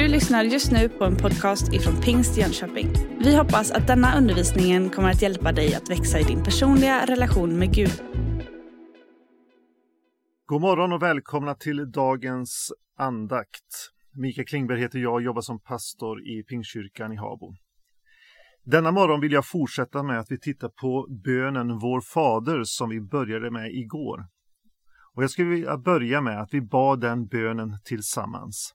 Du lyssnar just nu på en podcast ifrån Pingst Jönköping. Vi hoppas att denna undervisning kommer att hjälpa dig att växa i din personliga relation med Gud. God morgon och välkomna till dagens andakt. Mikael Klingberg heter jag och jobbar som pastor i Pingstkyrkan i Habo. Denna morgon vill jag fortsätta med att vi tittar på bönen Vår Fader som vi började med igår. Och jag skulle vilja börja med att vi bad den bönen tillsammans.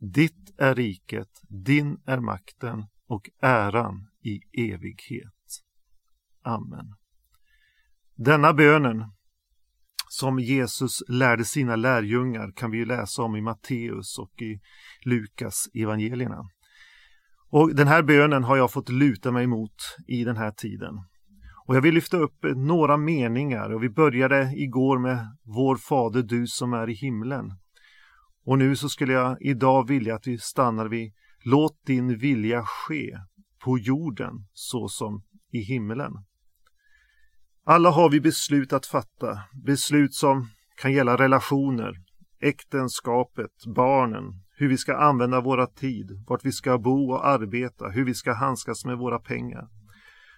Ditt är riket, din är makten och äran i evighet. Amen. Denna bönen som Jesus lärde sina lärjungar kan vi läsa om i Matteus och i Lukas evangelierna. Och den här bönen har jag fått luta mig mot i den här tiden. Och jag vill lyfta upp några meningar och vi började igår med Vår Fader du som är i himlen. Och nu så skulle jag idag vilja att vi stannar vid Låt din vilja ske på jorden så som i himmelen. Alla har vi beslut att fatta, beslut som kan gälla relationer, äktenskapet, barnen, hur vi ska använda våra tid, vart vi ska bo och arbeta, hur vi ska handskas med våra pengar.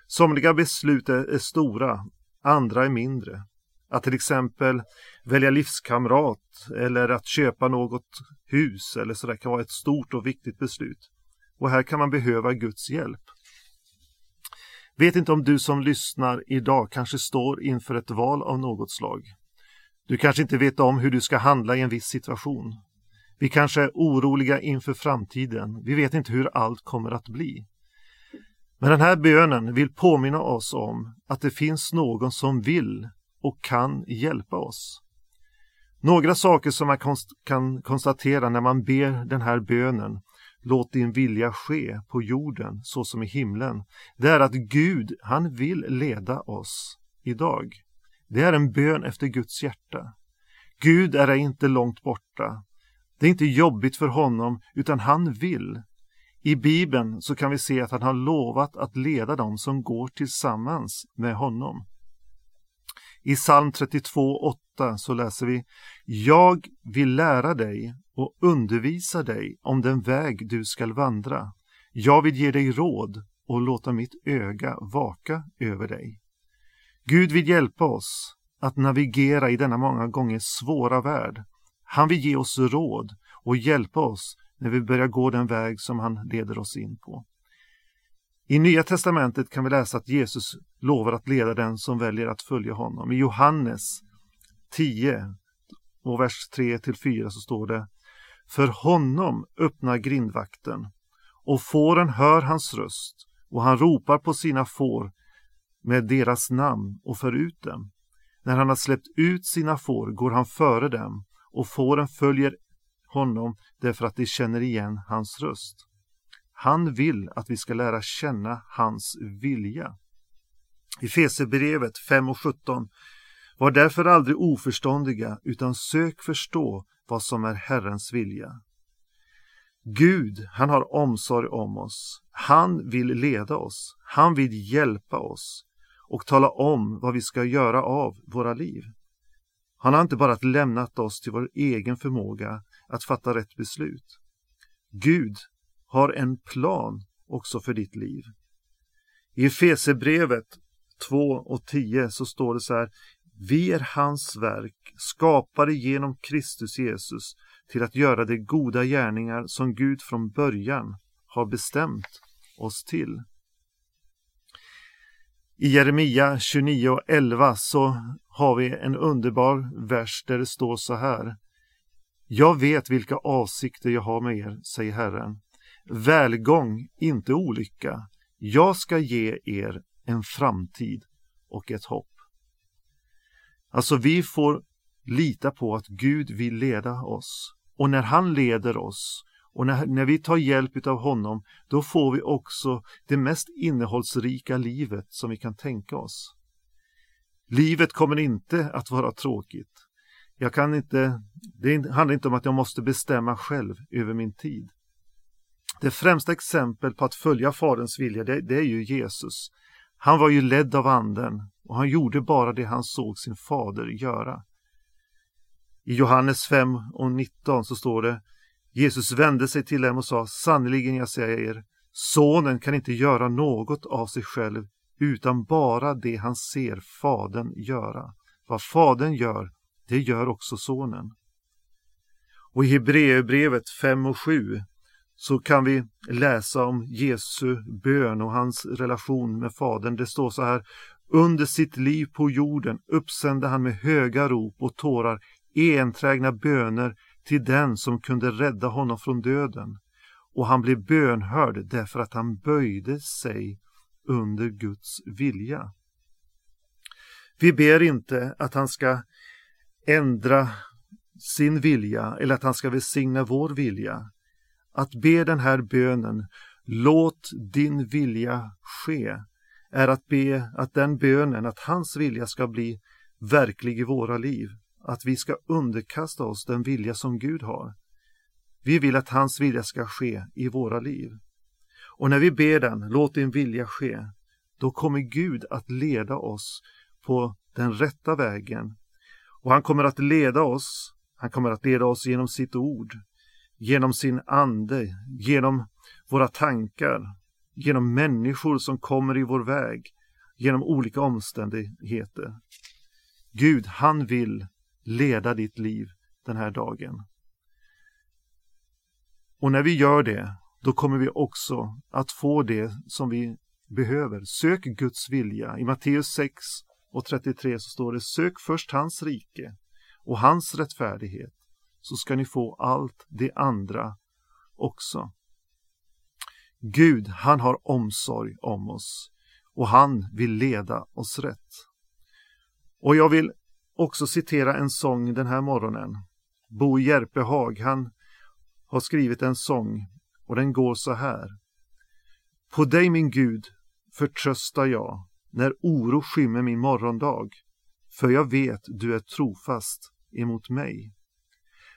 Somliga beslut är stora, andra är mindre. Att till exempel välja livskamrat eller att köpa något hus eller sådär kan vara ett stort och viktigt beslut. Och här kan man behöva Guds hjälp. Vet inte om du som lyssnar idag kanske står inför ett val av något slag. Du kanske inte vet om hur du ska handla i en viss situation. Vi kanske är oroliga inför framtiden. Vi vet inte hur allt kommer att bli. Men den här bönen vill påminna oss om att det finns någon som vill och kan hjälpa oss. Några saker som man kan konstatera när man ber den här bönen Låt din vilja ske på jorden så som i himlen. Det är att Gud, han vill leda oss idag. Det är en bön efter Guds hjärta. Gud är inte långt borta. Det är inte jobbigt för honom, utan han vill. I Bibeln så kan vi se att han har lovat att leda dem som går tillsammans med honom. I psalm 32.8 så läser vi Jag vill lära dig och undervisa dig om den väg du skall vandra. Jag vill ge dig råd och låta mitt öga vaka över dig. Gud vill hjälpa oss att navigera i denna många gånger svåra värld. Han vill ge oss råd och hjälpa oss när vi börjar gå den väg som han leder oss in på. I Nya testamentet kan vi läsa att Jesus lovar att leda den som väljer att följa honom. I Johannes 10 och vers 3 till 4 så står det För honom öppnar grindvakten och fåren hör hans röst och han ropar på sina får med deras namn och för ut dem. När han har släppt ut sina får går han före dem och fåren följer honom därför att de känner igen hans röst. Han vill att vi ska lära känna hans vilja. I Fesebrevet 5 och 17 Var därför aldrig oförståndiga utan sök förstå vad som är Herrens vilja. Gud, han har omsorg om oss. Han vill leda oss. Han vill hjälpa oss och tala om vad vi ska göra av våra liv. Han har inte bara lämnat oss till vår egen förmåga att fatta rätt beslut. Gud har en plan också för ditt liv. I Efesebrevet 2 och 10 så står det så här Vi är hans verk, skapade genom Kristus Jesus till att göra de goda gärningar som Gud från början har bestämt oss till. I Jeremia 29 och 11 så har vi en underbar vers där det står så här. Jag vet vilka avsikter jag har med er, säger Herren. Välgång, inte olycka. Jag ska ge er en framtid och ett hopp. Alltså vi får lita på att Gud vill leda oss Och när han leder oss och när, när vi tar hjälp av honom, då får vi också det mest innehållsrika livet som vi kan tänka oss. Livet kommer inte att vara tråkigt. Jag kan inte, det handlar inte om att jag måste bestämma själv över min tid. Det främsta exempel på att följa Faderns vilja, det, det är ju Jesus. Han var ju ledd av anden och han gjorde bara det han såg sin fader göra. I Johannes 5 och 19 så står det Jesus vände sig till dem och sa sannerligen jag säger er Sonen kan inte göra något av sig själv utan bara det han ser Fadern göra. Vad Fadern gör, det gör också Sonen. Och i Hebreerbrevet 5 och 7 så kan vi läsa om Jesu bön och hans relation med Fadern. Det står så här under sitt liv på jorden uppsände han med höga rop och tårar enträgna böner till den som kunde rädda honom från döden. Och han blev bönhörd därför att han böjde sig under Guds vilja. Vi ber inte att han ska ändra sin vilja eller att han ska välsigna vår vilja. Att be den här bönen, låt din vilja ske, är att be att den bönen, att hans vilja ska bli verklig i våra liv. Att vi ska underkasta oss den vilja som Gud har. Vi vill att hans vilja ska ske i våra liv. Och när vi ber den, låt din vilja ske, då kommer Gud att leda oss på den rätta vägen. Och han kommer att leda oss, han kommer att leda oss genom sitt ord, genom sin ande, genom våra tankar, genom människor som kommer i vår väg, genom olika omständigheter. Gud, han vill leda ditt liv den här dagen. Och när vi gör det, då kommer vi också att få det som vi behöver. Sök Guds vilja. I Matteus 6 och 33 så står det Sök först hans rike och hans rättfärdighet så ska ni få allt det andra också. Gud, han har omsorg om oss och han vill leda oss rätt. Och jag vill också citera en sång den här morgonen. Bo Järpehag, han har skrivit en sång och den går så här. På dig min Gud förtröstar jag när oro skymmer min morgondag, för jag vet du är trofast emot mig.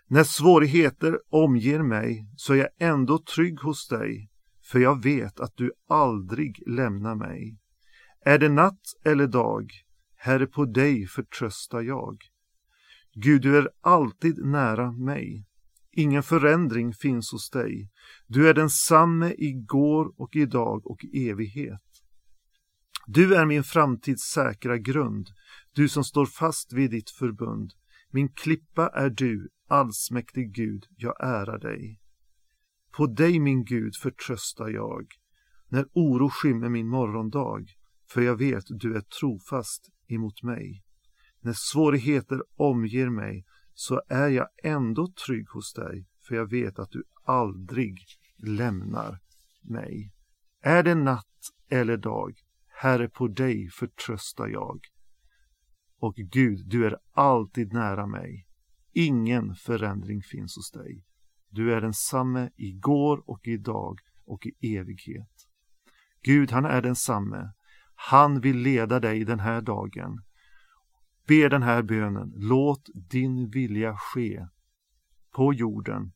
När svårigheter omger mig så är jag ändå trygg hos dig, för jag vet att du aldrig lämnar mig. Är det natt eller dag, Herre, på dig förtröstar jag. Gud, du är alltid nära mig. Ingen förändring finns hos dig. Du är densamme igår och idag och i evighet. Du är min framtids säkra grund, du som står fast vid ditt förbund. Min klippa är du, allsmäktig Gud, jag ärar dig. På dig, min Gud, förtröstar jag, när oro skymmer min morgondag, för jag vet du är trofast emot mig. När svårigheter omger mig så är jag ändå trygg hos dig, för jag vet att du aldrig lämnar mig. Är det natt eller dag, Herre, på dig förtröstar jag. Och Gud, du är alltid nära mig. Ingen förändring finns hos dig. Du är densamme igår och idag och i evighet. Gud, han är densamme. Han vill leda dig den här dagen. Be den här bönen. Låt din vilja ske på jorden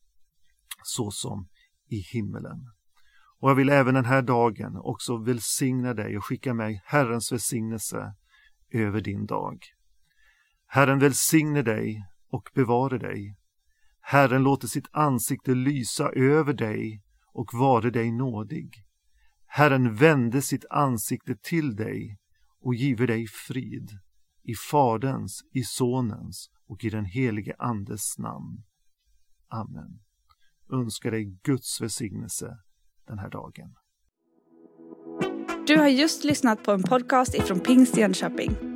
så som i himmelen. Och jag vill även den här dagen också välsigna dig och skicka med Herrens välsignelse över din dag. Herren välsigne dig och bevare dig. Herren låter sitt ansikte lysa över dig och vare dig nådig. Herren vände sitt ansikte till dig och give dig frid. I Faderns, i Sonens och i den helige Andes namn. Amen. Önskar dig Guds välsignelse den här dagen. Du har just lyssnat på en podcast ifrån Pingst Jönköping.